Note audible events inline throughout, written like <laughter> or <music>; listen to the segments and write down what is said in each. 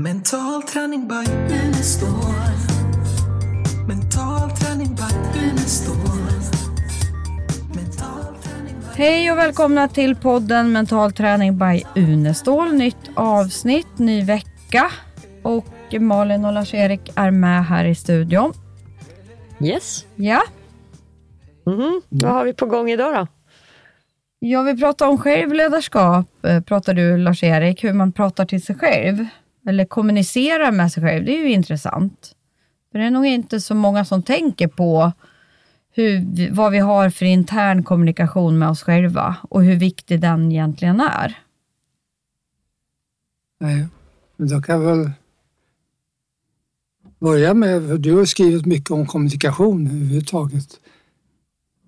Mental träning by Unestål. Mental träning by Unestål. Hej och välkomna till podden Mental träning by Unestål. Nytt avsnitt, ny vecka. Och Malin och Lars-Erik är med här i studion. Yes. Ja, Mhm. Vad har vi på gång idag då? jag vill prata om självledarskap, eh, pratar du Lars-Erik, hur man pratar till sig själv. Eller kommunicerar med sig själv, det är ju intressant. För det är nog inte så många som tänker på hur, vad vi har för intern kommunikation med oss själva och hur viktig den egentligen är. Nej, men då kan jag väl börja med, för du har skrivit mycket om kommunikation överhuvudtaget.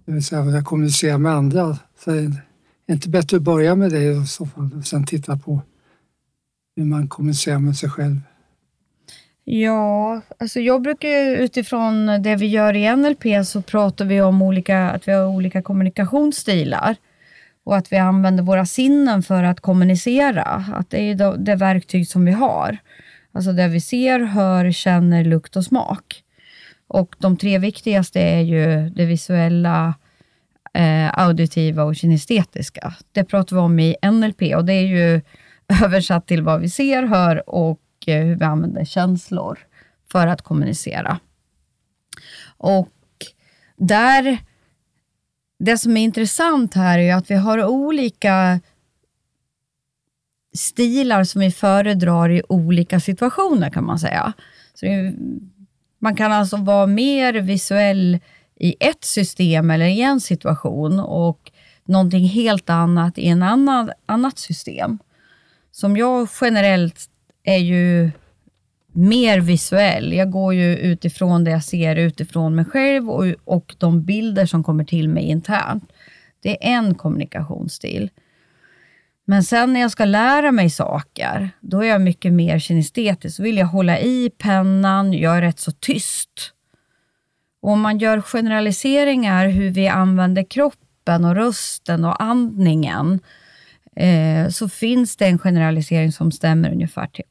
Det vill säga att jag kommunicerar med andra. Så är det inte bättre att börja med det i så fall och sen titta på hur man kommunicerar med sig själv. Ja, alltså jag brukar ju utifrån det vi gör i NLP så pratar vi om olika, att vi har olika kommunikationsstilar och att vi använder våra sinnen för att kommunicera. Att det är det, det verktyg som vi har. Alltså det vi ser, hör, känner, lukt och smak. Och de tre viktigaste är ju det visuella, eh, auditiva och kinestetiska. Det pratar vi om i NLP och det är ju <laughs> översatt till vad vi ser, hör och eh, hur vi använder känslor för att kommunicera. Och där, det som är intressant här är ju att vi har olika stilar som vi föredrar i olika situationer kan man säga. Så det man kan alltså vara mer visuell i ett system eller i en situation och någonting helt annat i en annan, annat system. Som jag generellt är ju mer visuell. Jag går ju utifrån det jag ser utifrån mig själv och, och de bilder som kommer till mig internt. Det är en kommunikationsstil. Men sen när jag ska lära mig saker, då är jag mycket mer kinestetisk. Så vill jag hålla i pennan, jag är rätt så tyst. Och om man gör generaliseringar hur vi använder kroppen och rösten och andningen, eh, så finns det en generalisering som stämmer ungefär till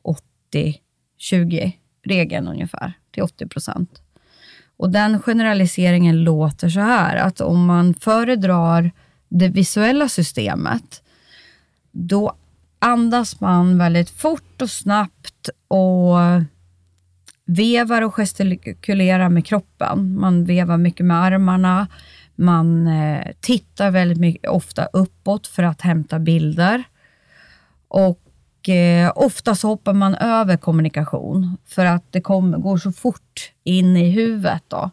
80-20-regeln ungefär, till 80 procent. Och den generaliseringen låter så här, att om man föredrar det visuella systemet, då andas man väldigt fort och snabbt och vevar och gestikulerar med kroppen. Man vevar mycket med armarna, man eh, tittar väldigt mycket, ofta uppåt för att hämta bilder. Och eh, ofta så hoppar man över kommunikation för att det kom, går så fort in i huvudet. Då,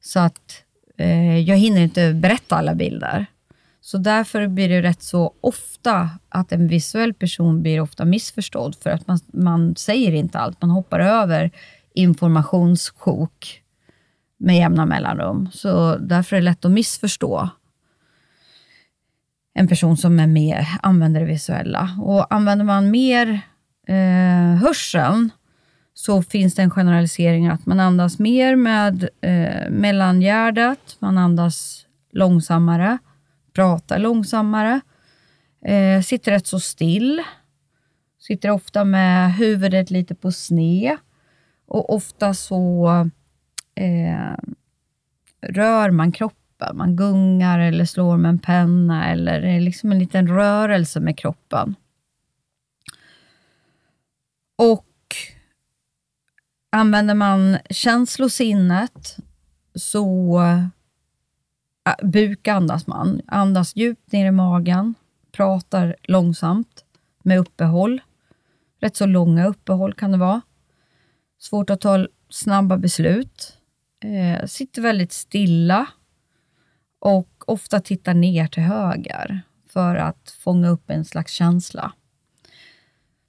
så att eh, jag hinner inte berätta alla bilder. Så därför blir det rätt så ofta att en visuell person blir ofta missförstådd för att man, man säger inte allt. Man hoppar över informationssjok med jämna mellanrum. Så därför är det lätt att missförstå en person som är mer, använder det visuella. Och använder man mer eh, hörseln så finns det en generalisering att man andas mer med eh, mellangärdet, man andas långsammare, pratar långsammare, eh, sitter rätt så still, sitter ofta med huvudet lite på sned och ofta så eh, rör man kroppen. Man gungar eller slår med en penna eller det är liksom en liten rörelse med kroppen. Och använder man känslosinnet så ah, äh, bukandas man. Andas djupt ner i magen, pratar långsamt med uppehåll. Rätt så långa uppehåll kan det vara. Svårt att ta snabba beslut. Eh, sitter väldigt stilla och ofta tittar ner till höger för att fånga upp en slags känsla.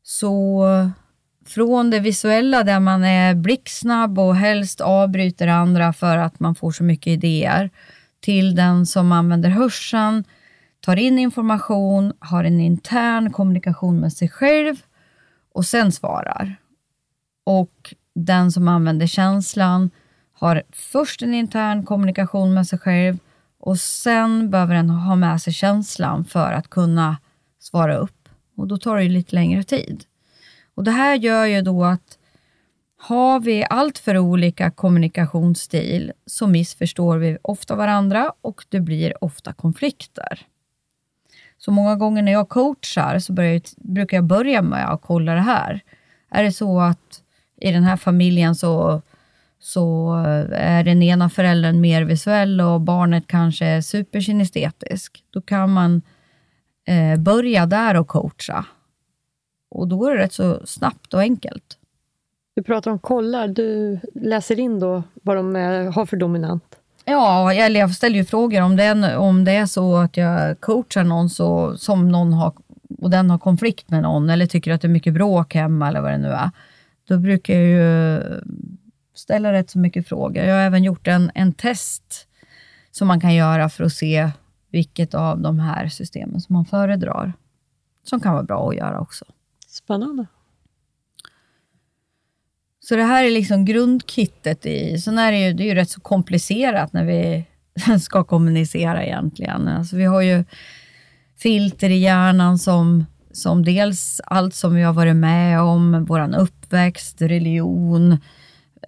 Så från det visuella där man är blixtsnabb och helst avbryter andra för att man får så mycket idéer, till den som använder hörseln, tar in information, har en intern kommunikation med sig själv och sen svarar. Och den som använder känslan har först en intern kommunikation med sig själv och sen behöver den ha med sig känslan för att kunna svara upp. Och då tar det ju lite längre tid. Och Det här gör ju då att har vi allt för olika kommunikationsstil så missförstår vi ofta varandra och det blir ofta konflikter. Så många gånger när jag coachar så jag, brukar jag börja med att kolla det här. Är det så att i den här familjen så, så är den ena föräldern mer visuell och barnet kanske är superkinestetisk, då kan man eh, börja där och coacha. Och då är det rätt så snabbt och enkelt. Du pratar om kollar. Du läser in då vad de är, har för dominant. Ja, eller jag ställer ju frågor om det, är, om det är så att jag coachar någon så, som någon har, och den har konflikt med någon eller tycker att det är mycket bråk hemma eller vad det nu är. Då brukar jag ju ställa rätt så mycket frågor. Jag har även gjort en, en test som man kan göra för att se vilket av de här systemen som man föredrar. Som kan vara bra att göra också. Spännande. Så det här är liksom grundkittet i... Sen är det ju, det är ju rätt så komplicerat när vi <laughs> ska kommunicera egentligen. Alltså vi har ju filter i hjärnan som, som dels allt som vi har varit med om, vår uppväxt, religion,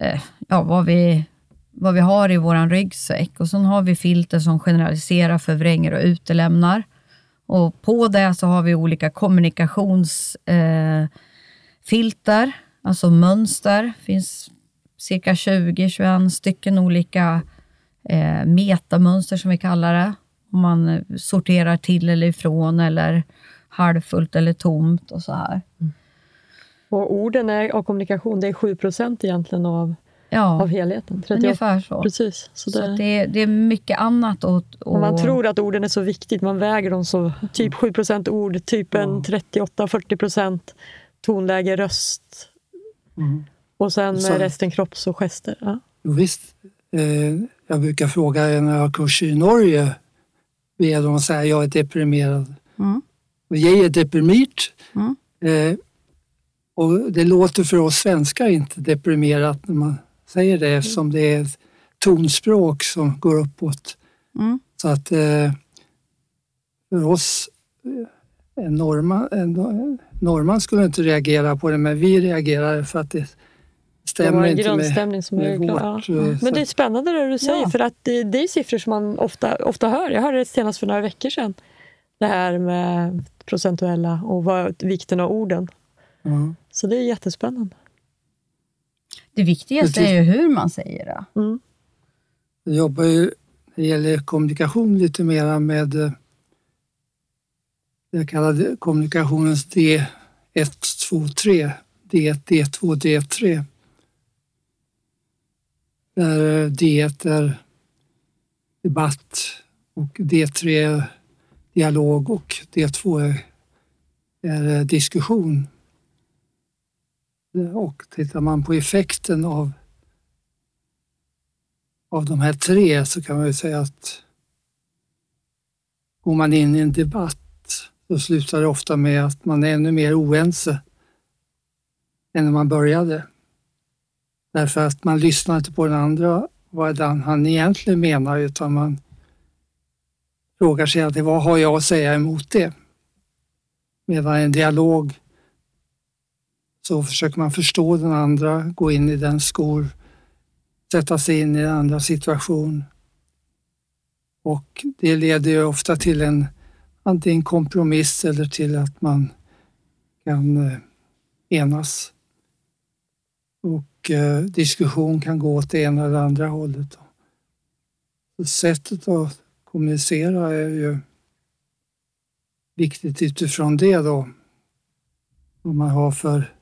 Eh, ja, vad, vi, vad vi har i vår ryggsäck. Och sen har vi filter som generaliserar, förvränger och utelämnar. Och på det så har vi olika kommunikationsfilter. Eh, alltså mönster. Det finns cirka 20-21 stycken olika eh, metamönster som vi kallar det. Om man sorterar till eller ifrån eller halvfullt eller tomt och så här. Mm. Och orden är, av kommunikation, det är 7 egentligen av, ja, av helheten. 38. Ungefär så. Precis, så, det, så det, det, är mycket annat. Och, och, man tror att orden är så viktigt, man väger dem så. Typ 7% ord, typ en 38-40% tonläge, röst, Mm. Och sen så, resten kropps och gester. Ja. Visst. Eh, jag brukar fråga när jag har kurs i Norge, ber dem säga jag är deprimerad. Mm. Jag är deprimerat. Mm. Och det låter för oss svenskar inte deprimerat när man säger det eftersom det är ett tonspråk som går uppåt. Mm. Så att eh, för oss eh, en norrman, en, norrman skulle inte reagera på det, men vi reagerar för att det stämmer det inte med, som med vårt. Ja. Eh, men det är spännande det du säger, ja. för att det, det, är siffror som man ofta, ofta hör. Jag hörde det senast för några veckor sedan. Det här med procentuella och vad, vikten av orden. Mm. Så det är jättespännande. Det viktigaste är ju hur man säger det. Mm. Jag jobbar ju när det gäller kommunikation lite mera med eh, jag kallar kommunikationens D1, 2, 3. D1, D2, D3. Där D1 är debatt och D3 är dialog och D2 är, är diskussion. Och tittar man på effekten av, av de här tre så kan man ju säga att går man in i en debatt så slutar det ofta med att man är ännu mer oense än när man började. Därför att man lyssnar inte på den andra, vad han egentligen menar, utan man frågar sig alltid, vad har jag att säga emot det? Medan en dialog så försöker man förstå den andra, gå in i den skor, sätta sig in i den andra situation. Och det leder ju ofta till en antingen kompromiss eller till att man kan eh, enas. Och eh, diskussion kan gå åt det ena eller andra hållet. Så sättet att kommunicera är ju viktigt utifrån det då. Vad man har för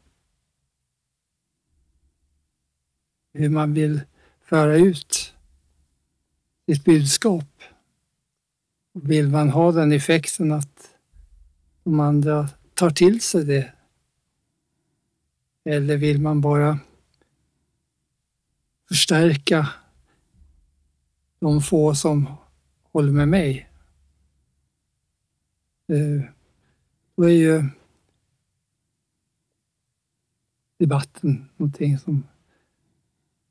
hur man vill föra ut sitt budskap. Vill man ha den effekten att de andra tar till sig det? Eller vill man bara förstärka de få som håller med mig? Eh, då är ju debatten någonting som...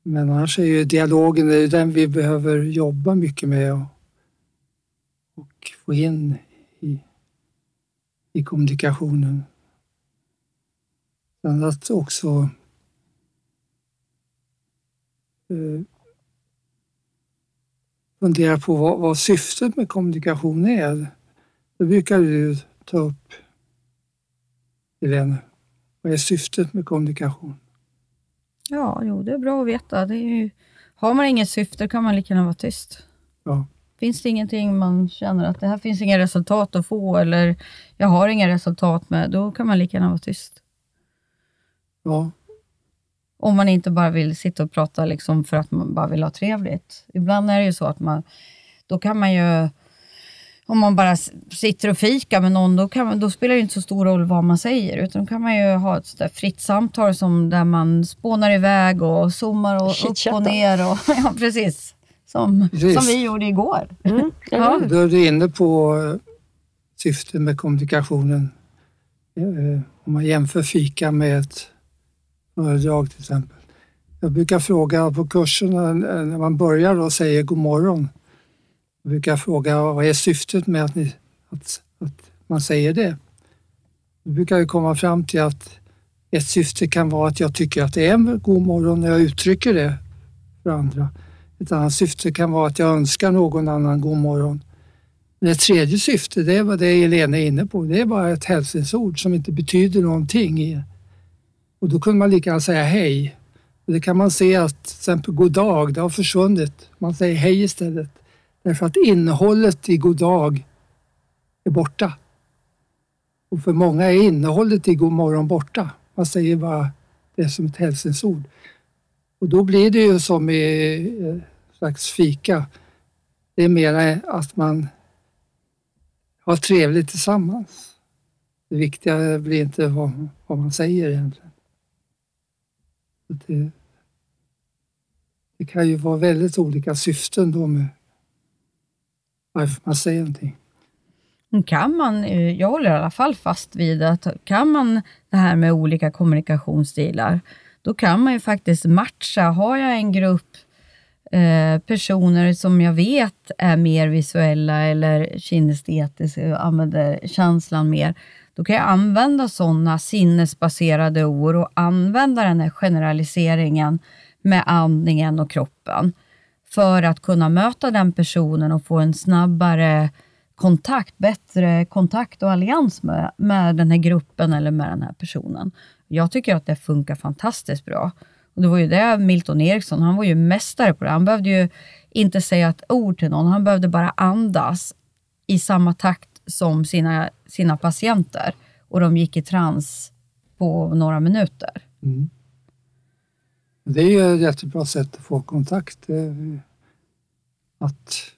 Men annars är ju dialogen det är den vi behöver jobba mycket med och få in i, i kommunikationen. Sen att också eh, fundera på vad, vad syftet med kommunikation är. Det brukar du ta upp, Helene. Vad är syftet med kommunikation? Ja, jo, det är bra att veta. Det är ju, har man inget syfte kan man lika gärna vara tyst. Ja. Finns det ingenting man känner att det här finns inga resultat att få eller jag har inga resultat med, då kan man lika gärna vara tyst. Ja. Om man inte bara vill sitta och prata liksom för att man bara vill ha trevligt. Ibland är det ju så att man, då kan man ju, om man bara sitter och fikar med någon, då, kan man, då spelar det inte så stor roll vad man säger, utan då kan man ju ha ett sådär fritt samtal som där man spånar iväg och zoomar och upp och ner. Och, <laughs> ja, precis. Som, precis. som vi gjorde igår. Mm. <laughs> Ja. Då är du inne på eh, syftet med kommunikationen. Eh, om man jämför fika med ett föredrag till exempel. Jag brukar fråga på kurserna när man börjar och säger god morgon. Jag brukar fråga vad är syftet med att, ni, att, att man säger det? Då brukar jag komma fram till att ett syfte kan vara att jag tycker att det är en god morgon när jag uttrycker det för andra. Ett annat syfte kan vara att jag önskar någon annan god morgon. Men ett tredje syfte, det är vad det Elena är inne på, det är bara ett hälsningsord som inte betyder någonting. Och då kunde man lika gärna säga hej. Och det kan man se att till exempel god dag, det har försvunnit. Man säger hej istället. Därför att innehållet i god dag är borta. Och för många är innehållet i god morgon borta. Man säger bara det som ett hälsningsord. Och då blir det ju som i eh, slags fika. Det är mer att man har trevligt tillsammans. Det viktiga blir inte vad, vad man säger egentligen. Det, det kan ju vara väldigt olika syften då med varför man säger någonting. Mm, kan man, eh, jag håller i alla fall fast vid att kan man det här med olika kommunikationsstilar, då kan man ju faktiskt matcha. Har jag en grupp eh, personer som jag vet är mer visuella eller kinestetiska och använder känslan mer, då kan jag använda sådana sinnesbaserade ord och använda den här generaliseringen med andningen och kroppen för att kunna möta den personen och få en snabbare kontakt, bättre kontakt och allians med, med den här gruppen eller med den här personen. Jag tycker att det funkar fantastiskt bra. Och det var ju det Milton Eriksson, han var ju mästare på det. Han behövde ju inte säga ett ord till någon, han behövde bara andas i samma takt som sina, sina patienter. Och de gick i trans på några minuter. Mm. Det är ju ett jättebra sätt att få kontakt. Att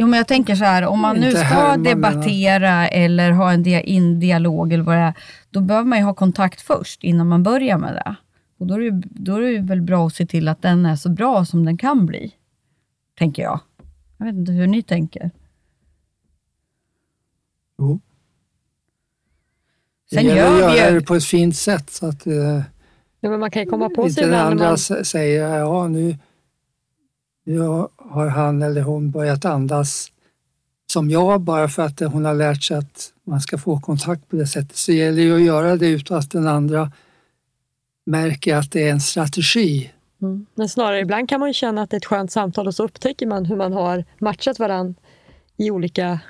Jo, men jag tänker så här, om man nu ska debattera eller ha en dia dialog eller vad det är, då behöver man ju ha kontakt först innan man börjar med det. Och då är det, då är det väl bra att se till att den är så bra som den kan bli, tänker jag. Jag vet inte hur ni tänker. Jo. Sen det gäller att göra det på ett fint sätt så att eh, ja, men man kan komma på sig inte den andra man... säger ja nu, nu har han eller hon börjat andas som jag bara för att hon har lärt sig att man ska få kontakt på det sättet. Så det gäller ju att göra det utan att den andra märker att det är en strategi. Mm. Men snarare ibland kan man känna att det är ett skönt samtal och så upptäcker man hur man har matchat varandra i olika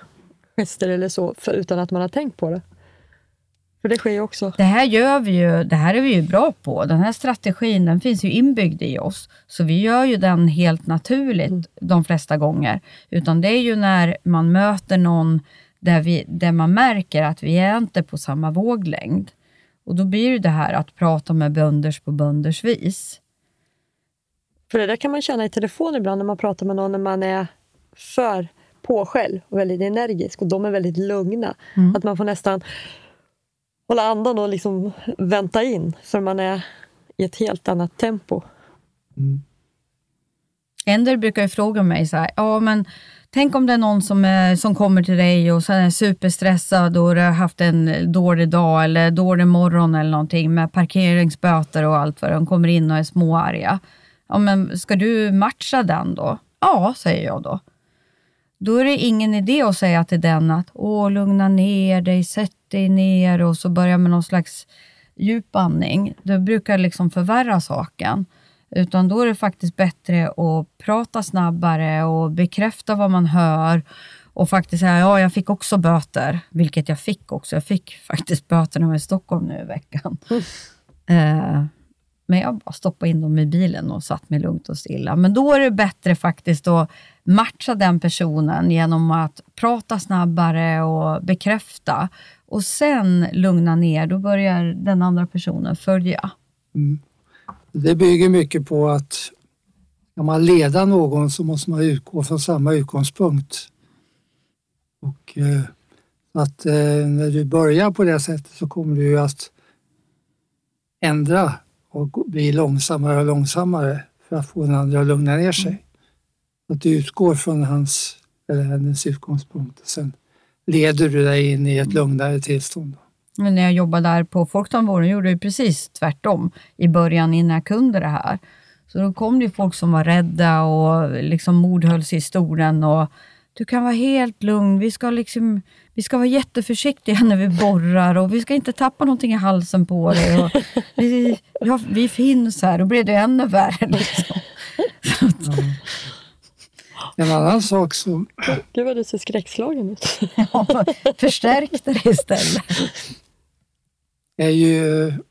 gester eller så, för, utan att man har tänkt på det. För det sker ju också. Det här, gör vi ju, det här är vi ju bra på. Den här strategin den finns ju inbyggd i oss, så vi gör ju den helt naturligt mm. de flesta gånger. Utan det är ju när man möter någon där, vi, där man märker att vi är inte på samma våglängd. Och då blir det det här att prata med bönders på bönders vis. För det där kan man känna i telefon ibland när man pratar med någon när man är för påskäll och väldigt energisk och de är väldigt lugna. Mm. Att man får nästan hålla andan och liksom vänta in, för man är i ett helt annat tempo. Mm. En del brukar ju fråga mig så här, ja men tänk om det är någon som, är, som kommer till dig och så är superstressad och har haft en dålig dag eller dålig morgon eller någonting med parkeringsböter och allt vad De kommer in och är småarga. Ja, men ska du matcha den då? Ja, säger jag då. Då är det ingen idé att säga till den att Åh, lugna ner dig, sätt dig ner och så börjar med någon slags djupandning, det brukar liksom förvärra saken. Utan då är det faktiskt bättre att prata snabbare och bekräfta vad man hör och faktiskt säga, ja, jag fick också böter, vilket jag fick också. Jag fick <laughs> faktiskt böter när jag var i Stockholm nu i veckan. Mm. Eh, men jag bara stoppade in dem i bilen och satt mig lugnt och stilla. Men då är det bättre faktiskt att matcha den personen genom att prata snabbare och bekräfta. Och sen lugna ner, då börjar den andra personen följa. Mm. Det bygger mycket på att ska man leda någon så måste man utgå från samma utgångspunkt. Och eh, att eh, när du börjar på det sättet så kommer du att ändra och bli långsammare och långsammare för att få den andra att lugna ner sig. Mm. Att du utgår från hans eller hennes utgångspunkt och sen leder du dig in i ett lugnare tillstånd. Men när jag jobbade där på Folktandvården gjorde jag precis tvärtom i början innan jag kunde det här. Så då kom det folk som var rädda och liksom mordhölls i stolen och du kan vara helt lugn. Vi ska, liksom, vi ska vara jätteförsiktiga när vi borrar och vi ska inte tappa någonting i halsen på dig. Och vi, ja, vi finns här. Då blir det ännu värre. Liksom. <laughs> En annan sak som... Gud vad du ser skräckslagen ut. <laughs> ja, förstärk det istället. är ju till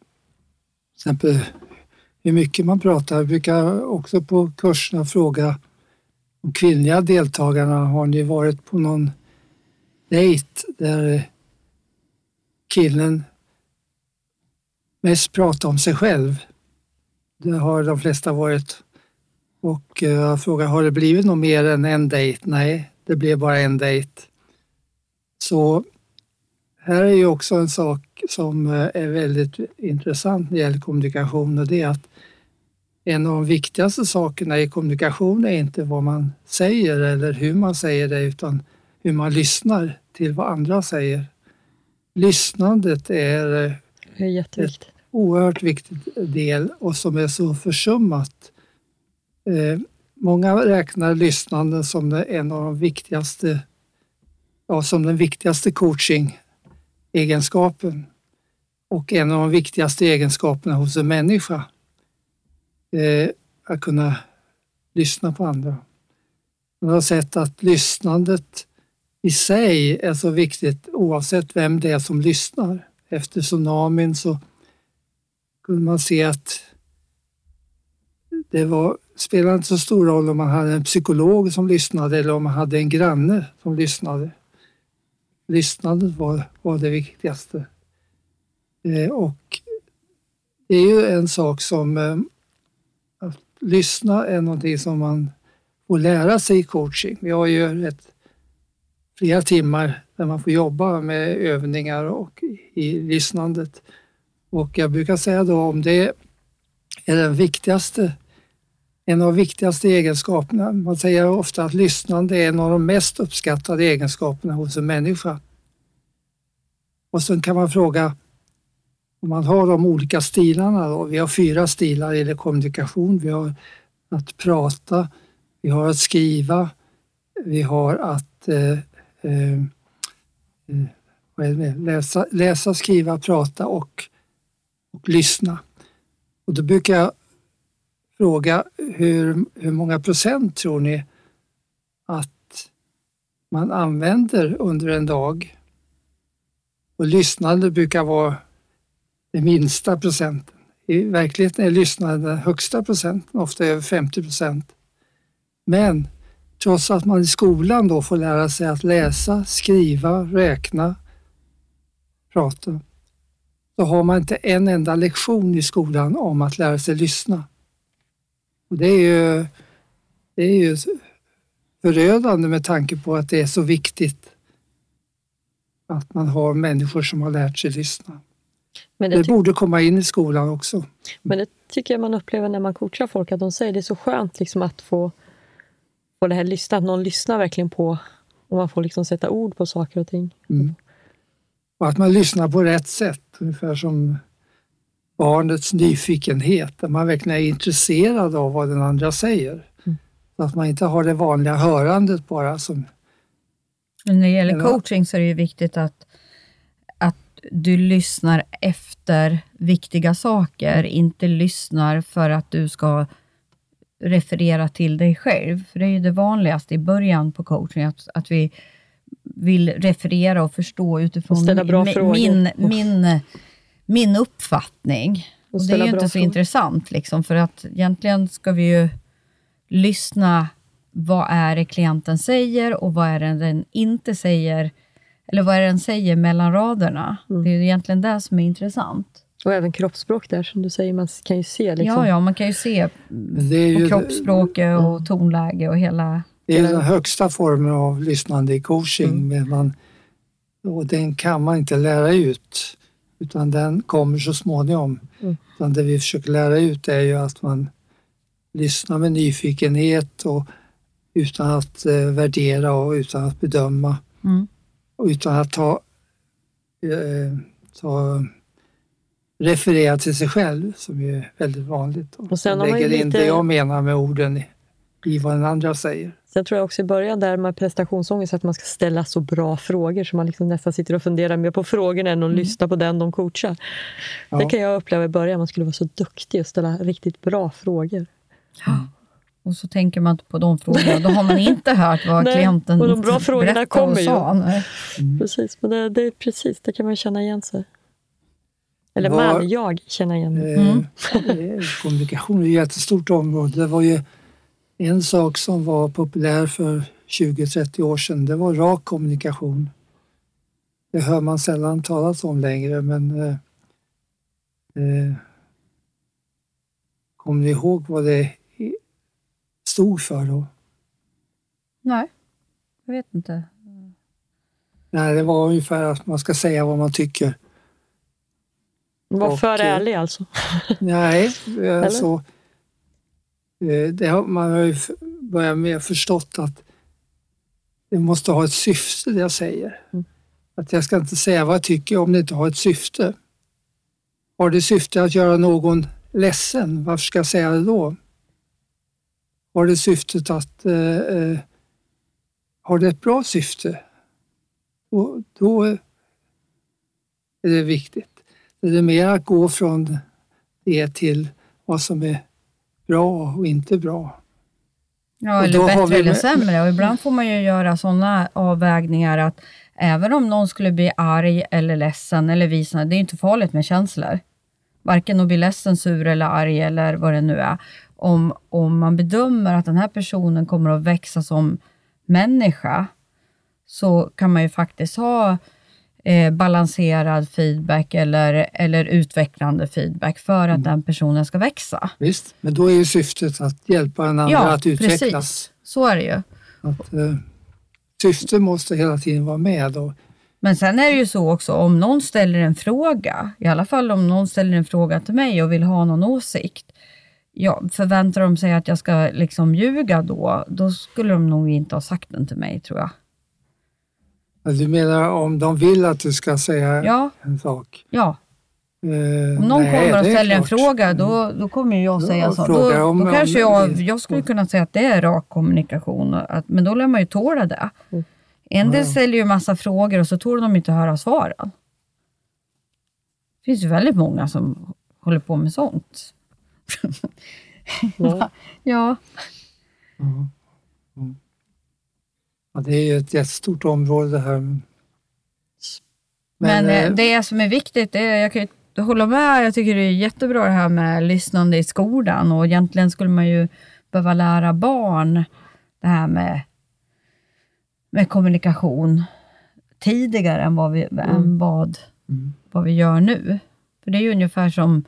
exempel hur mycket man pratar. Jag brukar också på kurserna fråga de kvinnliga deltagarna, har ni varit på någon dejt där killen mest pratar om sig själv? Det har de flesta varit. Och eh, jag frågar, har det blivit något mer än en dejt? Nej, det blev bara en dejt. Så här är ju också en sak som eh, är väldigt intressant när det gäller kommunikation och det är att en av de viktigaste sakerna i kommunikation är inte vad man säger eller hur man säger det utan hur man lyssnar till vad andra säger. Lyssnandet är, eh, är ett oerhört viktigt del och som är så försummat. Eh, många räknar lyssnande som en av de viktigaste, ja, som den viktigaste coaching-egenskapen och en av de viktigaste egenskaperna hos en människa eh, att kunna lyssna på andra. Man har sett att lyssnandet i sig är så viktigt oavsett vem det är som lyssnar. Efter tsunamin så kunde man se att det var, spelade inte så stor roll om man hade en psykolog som lyssnade eller om man hade en granne som lyssnade. Lyssnandet var, var det viktigaste. Eh, och det är ju en sak som eh, lyssna är någonting som man får lära sig i coaching. Vi har ju ett, flera timmar där man får jobba med övningar och i lyssnandet. Och jag brukar säga då om det är den viktigaste, en av de viktigaste egenskaperna. Man säger ofta att lyssnande är en av de mest uppskattade egenskaperna hos en människa. Och sen kan man fråga, om man har de olika stilarna, då, vi har fyra stilar i kommunikation. Vi har att prata, vi har att skriva, vi har att eh, eh, eh läsa, läsa, skriva, prata och, och lyssna. Och då brukar jag fråga hur, hur många procent tror ni att man använder under en dag? Och lyssnande brukar vara den minsta procenten. I verkligheten är lyssnande den högsta procenten, ofta över 50 procent. Men trots att man i skolan då får lära sig att läsa, skriva, räkna, prata, så har man inte en enda lektion i skolan om att lära sig lyssna. Och det är ju, det är ju förödande med tanke på att det är så viktigt att man har människor som har lärt sig lyssna. Men det, det borde komma in i skolan också. Men det tycker jag man upplever när man coachar folk, att de säger det är så skönt liksom att få, få det här lyssna, att någon lyssnar verkligen på, och man får liksom sätta ord på saker och ting. Mm. Och att man lyssnar på rätt sätt, ungefär som barnets nyfikenhet, där man verkligen är intresserad av vad den andra säger. Mm. Att man inte har det vanliga hörandet bara som... när det gäller coaching så är det ju viktigt att du lyssnar efter viktiga saker, inte lyssnar för att du ska referera till dig själv. För det är ju det vanligaste i början på coaching, att, att vi vill referera och förstå utifrån min, min, min, min uppfattning. Och det är ju inte så intressant, liksom, för att egentligen ska vi ju lyssna vad är det klienten säger och vad är det den inte säger, eller vad är det den säger mellan raderna. Mm. Det är egentligen det som är intressant. Och även kroppsspråk där, som du säger, man kan ju se. Liksom. Ja, ja, man kan ju se ju på kroppsspråket och tonläge och hela... Det är den högsta formen av lyssnande i coaching, mm. men man, och den kan man inte lära ut, utan den kommer så småningom. Mm. Utan det vi försöker lära ut är ju att man lyssnar med nyfikenhet och utan att eh, värdera och utan att bedöma. Mm. Och utan att ta, eh, ta referera till sig själv som är väldigt vanligt. Och sen man lägger in lite... det jag menar med orden i, vad den andra säger. Sen tror jag också i början där med prestationsångest att man ska ställa så bra frågor så man liksom nästan sitter och funderar mer på frågorna än att mm. lyssna på den de coachar. Ja. Det kan jag uppleva i början, man skulle vara så duktig och ställa riktigt bra frågor. Ja. Och så tänker man inte på de frågorna. Då har man inte hört vad <laughs> Nej, klienten och de bra frågorna kommer och sa. Mm. Precis, men det, det, är precis, det kan man känna igen sig. Eller var, man, jag känner igen mig. Eh, mm. <laughs> kommunikation är ett jättestort område. Det var ju en sak som var populär för 20-30 år sedan. Det var rak kommunikation. Det hör man sällan talas om längre, men eh, eh, kommer ni ihåg vad det stod för då? Nej, jag vet inte. Nej, det var ungefär att man ska säga vad man tycker. Var för ärlig alltså? nej, alltså, eh, det har, man har ju börjat med förstått att det måste ha ett syfte det jag säger. Mm. Att jag ska inte säga vad jag tycker om det inte har ett syfte. Har det syfte att göra någon ledsen, varför ska jag säga det då? Har det syftet att eh, eh, har det ett bra syfte, då, då är det viktigt. Det är mer att gå från det till vad som är bra och inte bra. Ja, eller bättre eller sämre. Och ibland får man ju göra sådana avvägningar att även om någon skulle bli arg eller ledsen eller visa, det är inte farligt med känslor. Varken att bli ledsen, sur eller arg eller vad det nu är om, om man bedömer att den här personen kommer att växa som människa, så kan man ju faktiskt ha eh, balanserad feedback eller, eller utvecklande feedback för att mm. den personen ska växa. Visst, men då är ju syftet att hjälpa den andra ja, att utvecklas. Precis. Så är det ju. Att, eh, syftet måste hela tiden vara med. Och, men sen är det ju så också, om någon ställer en fråga, i alla fall om någon ställer en fråga till mig och vill ha någon åsikt, ja, förväntar de sig att jag ska liksom ljuga då, då skulle de nog inte ha sagt den till mig, tror jag. Du menar om de vill att du ska säga ja. en sak? Ja. Uh, om någon nej, kommer och ställer en fråga, då, då kommer jag säga så. Då, då om, kanske jag, jag skulle kunna säga att det är rak kommunikation, att, men då lär man ju tåla det. Mm. En del ställer ju massa frågor och så tål de inte höra svaren. Det finns ju väldigt många som håller på med sånt. <laughs> ja. ja. Mm. Ja, det är ju ett jättestort område det här. Men, Men eh, det som är viktigt, det är, jag kan ju hålla med, jag tycker det är jättebra det här med lyssnande i skolan och egentligen skulle man ju behöva lära barn det här med, med kommunikation tidigare än vad vi, mm. än vad, mm. vad vi gör nu. För det är ju ungefär som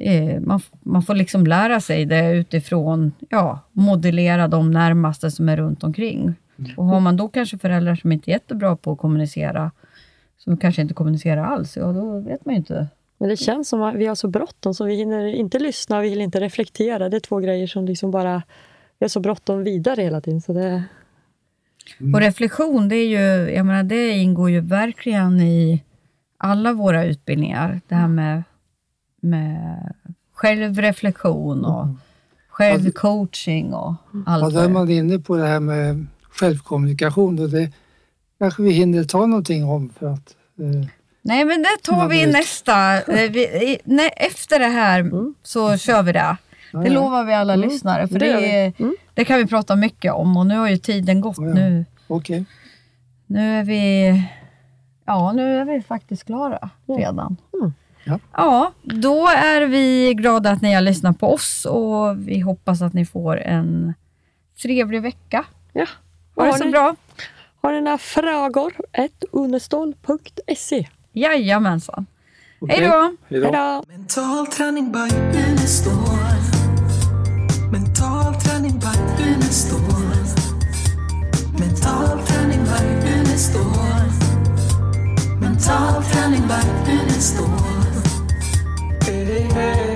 Eh, man, man får liksom lära sig det utifrån, ja, modellera de närmaste som är runt omkring. Och har man då kanske föräldrar som inte är jättebra på att kommunicera, som kanske inte kommunicerar alls, ja då vet man ju inte. Men det känns som att vi har så bråttom så vi hinner inte lyssna och vi hinner inte reflektera. Det är två grejer som liksom bara, vi har så bråttom vidare hela tiden. Så det... Mm. Och reflektion, det, är ju, jag menar, det ingår ju verkligen i alla våra utbildningar. Det här med med självreflektion och mm. självcoaching och allt. Ja, då är man inne på det här med självkommunikation och det kanske vi hinner ta någonting om för att eh, Nej, men det tar vi i nästa. eh, Vi, i, nej, efter det här Mm. så kör vi det. Det lovar vi alla lyssnare. För det det, Mm. det kan vi prata mycket om och nu har ju tiden gått. Ja, ja. Nu, Okej. nu är vi Ja, nu är vi faktiskt klara redan. Mm. Ja. ja, då är vi glada att ni har lyssnat på oss och vi hoppas att ni får en trevlig vecka. Ja. Ha det Har så ni- bra. Har ni några frågor? Ett unestål.se. Jajamensan. Hej då! Mental träning by Unestål. Mental träning by Unestål. Mental träning by Unestål. Mental träning by Unestål. Hey, hey.